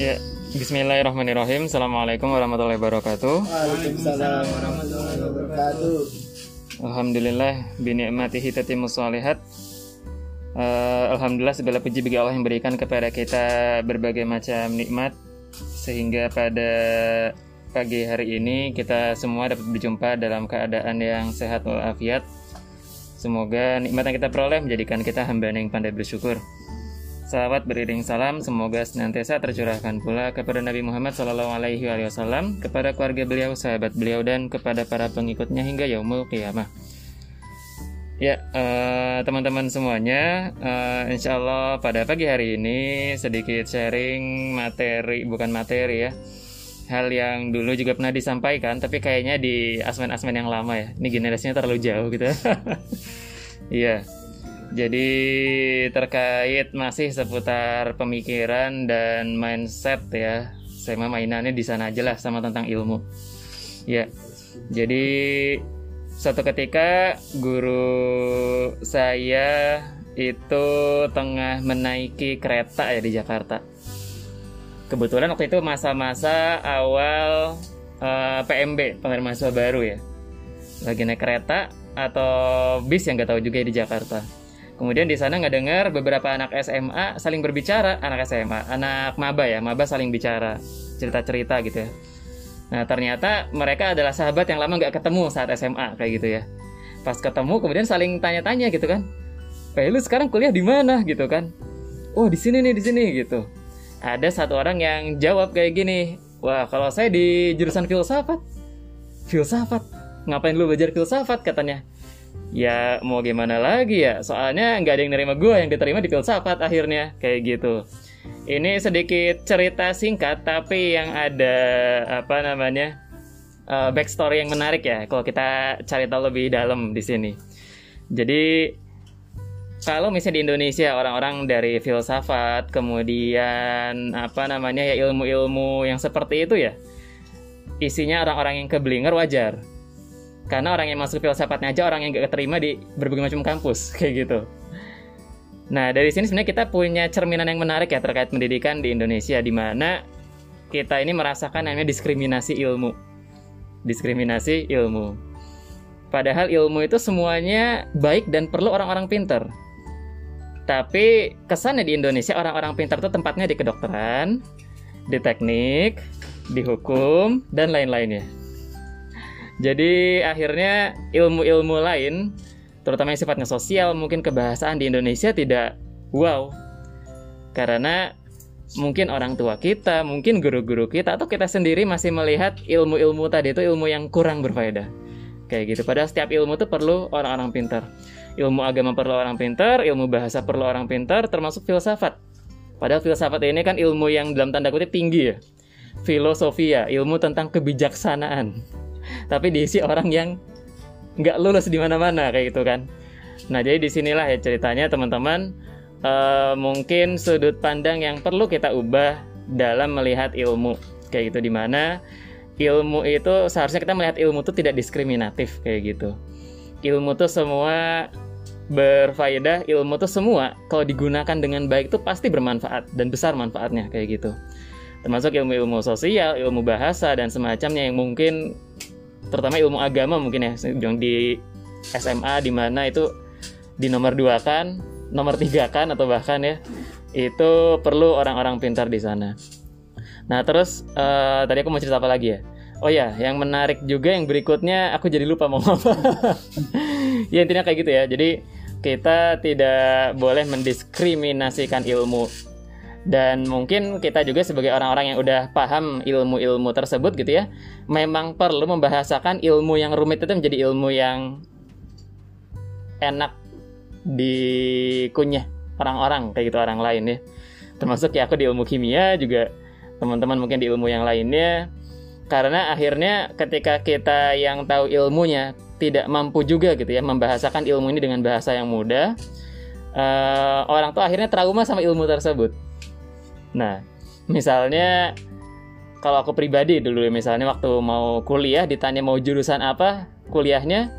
Ya, Bismillahirrahmanirrahim. Assalamualaikum warahmatullahi wabarakatuh. Waalaikumsalam warahmatullahi wabarakatuh. Alhamdulillah binikmatihi tatimmus shalihat. Eh, Alhamdulillah segala puji bagi Allah yang berikan kepada kita berbagai macam nikmat sehingga pada pagi hari ini kita semua dapat berjumpa dalam keadaan yang sehat walafiat. Semoga nikmat yang kita peroleh menjadikan kita hamba yang pandai bersyukur. Salawat beriring salam semoga senantiasa tercurahkan pula kepada Nabi Muhammad Sallallahu Alaihi Wasallam, kepada keluarga beliau, sahabat beliau dan kepada para pengikutnya hingga yaumul qiyamah. Ya, eh, teman-teman semuanya, eh, insya Allah pada pagi hari ini sedikit sharing materi, bukan materi ya, hal yang dulu juga pernah disampaikan, tapi kayaknya di asmen-asmen yang lama ya. Ini generasinya terlalu jauh gitu. Iya. Jadi terkait masih seputar pemikiran dan mindset ya. Saya mah mainannya di sana aja lah sama tentang ilmu. Ya. Jadi suatu ketika guru saya itu tengah menaiki kereta ya di Jakarta. Kebetulan waktu itu masa-masa awal eh, PMB, penerimaan mahasiswa baru ya. Lagi naik kereta atau bis yang nggak tahu juga ya di Jakarta. Kemudian di sana nggak dengar beberapa anak SMA saling berbicara, anak SMA, anak maba ya, maba saling bicara, cerita-cerita gitu ya. Nah ternyata mereka adalah sahabat yang lama nggak ketemu saat SMA kayak gitu ya. Pas ketemu kemudian saling tanya-tanya gitu kan. Eh lu sekarang kuliah di mana gitu kan? Oh di sini nih di sini gitu. Ada satu orang yang jawab kayak gini. Wah kalau saya di jurusan filsafat. Filsafat. Ngapain lu belajar filsafat katanya? Ya mau gimana lagi ya? Soalnya nggak ada yang nerima gue yang diterima di filsafat akhirnya kayak gitu. Ini sedikit cerita singkat tapi yang ada apa namanya uh, backstory yang menarik ya. Kalau kita cari tahu lebih dalam di sini. Jadi kalau misalnya di Indonesia orang-orang dari filsafat kemudian apa namanya ya ilmu-ilmu yang seperti itu ya isinya orang-orang yang keblinger wajar karena orang yang masuk filsafatnya aja orang yang gak keterima di berbagai macam kampus kayak gitu. Nah dari sini sebenarnya kita punya cerminan yang menarik ya terkait pendidikan di Indonesia di mana kita ini merasakan namanya diskriminasi ilmu, diskriminasi ilmu. Padahal ilmu itu semuanya baik dan perlu orang-orang pinter. Tapi kesannya di Indonesia orang-orang pintar itu tempatnya di kedokteran, di teknik, di hukum, dan lain-lainnya. Jadi akhirnya ilmu-ilmu lain, terutama yang sifatnya sosial, mungkin kebahasaan di Indonesia tidak wow. Karena mungkin orang tua kita, mungkin guru-guru kita, atau kita sendiri masih melihat ilmu-ilmu tadi itu ilmu yang kurang berfaedah. Kayak gitu. Padahal setiap ilmu itu perlu orang-orang pintar. Ilmu agama perlu orang pintar, ilmu bahasa perlu orang pintar, termasuk filsafat. Padahal filsafat ini kan ilmu yang dalam tanda kutip tinggi ya. Filosofia, ilmu tentang kebijaksanaan tapi diisi orang yang nggak lulus di mana-mana kayak gitu kan. Nah jadi di sinilah ya ceritanya teman-teman uh, mungkin sudut pandang yang perlu kita ubah dalam melihat ilmu kayak gitu di mana ilmu itu seharusnya kita melihat ilmu itu tidak diskriminatif kayak gitu. Ilmu tuh semua berfaedah, ilmu tuh semua kalau digunakan dengan baik itu pasti bermanfaat dan besar manfaatnya kayak gitu. Termasuk ilmu-ilmu sosial, ilmu bahasa dan semacamnya yang mungkin terutama ilmu agama mungkin ya yang di SMA di mana itu di nomor dua kan nomor tiga kan atau bahkan ya itu perlu orang-orang pintar di sana. Nah terus uh, tadi aku mau cerita apa lagi ya? Oh ya yang menarik juga yang berikutnya aku jadi lupa mau apa. Ya intinya kayak gitu ya. Jadi kita tidak boleh mendiskriminasikan ilmu dan mungkin kita juga sebagai orang-orang yang udah paham ilmu-ilmu tersebut gitu ya memang perlu membahasakan ilmu yang rumit itu menjadi ilmu yang enak dikunyah orang-orang kayak gitu orang lain ya. Termasuk ya aku di ilmu kimia juga teman-teman mungkin di ilmu yang lainnya. Karena akhirnya ketika kita yang tahu ilmunya tidak mampu juga gitu ya membahasakan ilmu ini dengan bahasa yang mudah uh, orang tuh akhirnya trauma sama ilmu tersebut Nah, misalnya kalau aku pribadi dulu ya, misalnya waktu mau kuliah ditanya mau jurusan apa kuliahnya,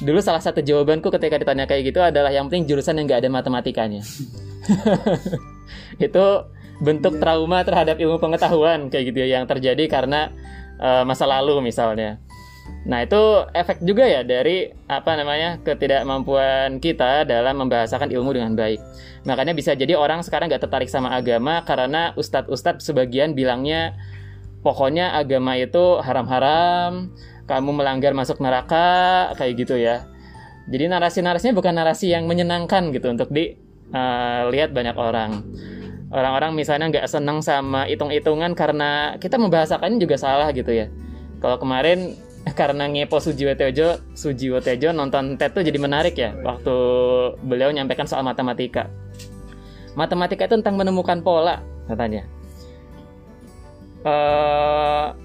dulu salah satu jawabanku ketika ditanya kayak gitu adalah yang penting jurusan yang nggak ada matematikanya. itu bentuk trauma terhadap ilmu pengetahuan kayak gitu ya yang terjadi karena uh, masa lalu misalnya. Nah, itu efek juga ya dari apa namanya ketidakmampuan kita dalam membahasakan ilmu dengan baik. Makanya bisa jadi orang sekarang nggak tertarik sama agama karena ustadz-ustadz sebagian bilangnya pokoknya agama itu haram-haram, kamu melanggar masuk neraka kayak gitu ya. Jadi narasi-narasinya bukan narasi yang menyenangkan gitu untuk dilihat uh, banyak orang. Orang-orang misalnya nggak senang sama hitung-hitungan karena kita membahasakannya juga salah gitu ya. Kalau kemarin karena ngepo Sujiwo Tejo, Sujiwo Tejo nonton TED tuh jadi menarik ya waktu beliau nyampaikan soal matematika. Matematika itu tentang menemukan pola katanya. Uh,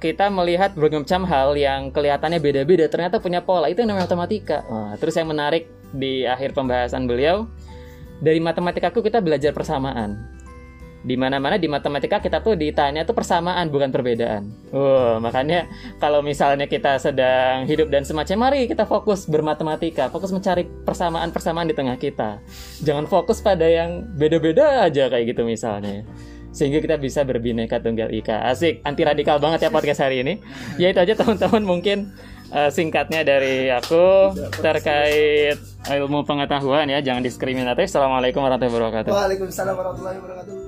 kita melihat berbagai macam hal yang kelihatannya beda-beda ternyata punya pola itu yang namanya matematika. Nah, terus yang menarik di akhir pembahasan beliau dari matematikaku kita belajar persamaan di mana-mana di matematika kita tuh ditanya tuh persamaan bukan perbedaan. Oh, makanya kalau misalnya kita sedang hidup dan semacam mari kita fokus bermatematika, fokus mencari persamaan-persamaan di tengah kita. Jangan fokus pada yang beda-beda aja kayak gitu misalnya. Sehingga kita bisa berbineka tunggal ika. Asik, anti radikal banget ya podcast hari ini. Ya itu aja teman-teman mungkin uh, singkatnya dari aku terkait ilmu pengetahuan ya, jangan diskriminatif. Assalamualaikum warahmatullahi wabarakatuh. Waalaikumsalam warahmatullahi wabarakatuh.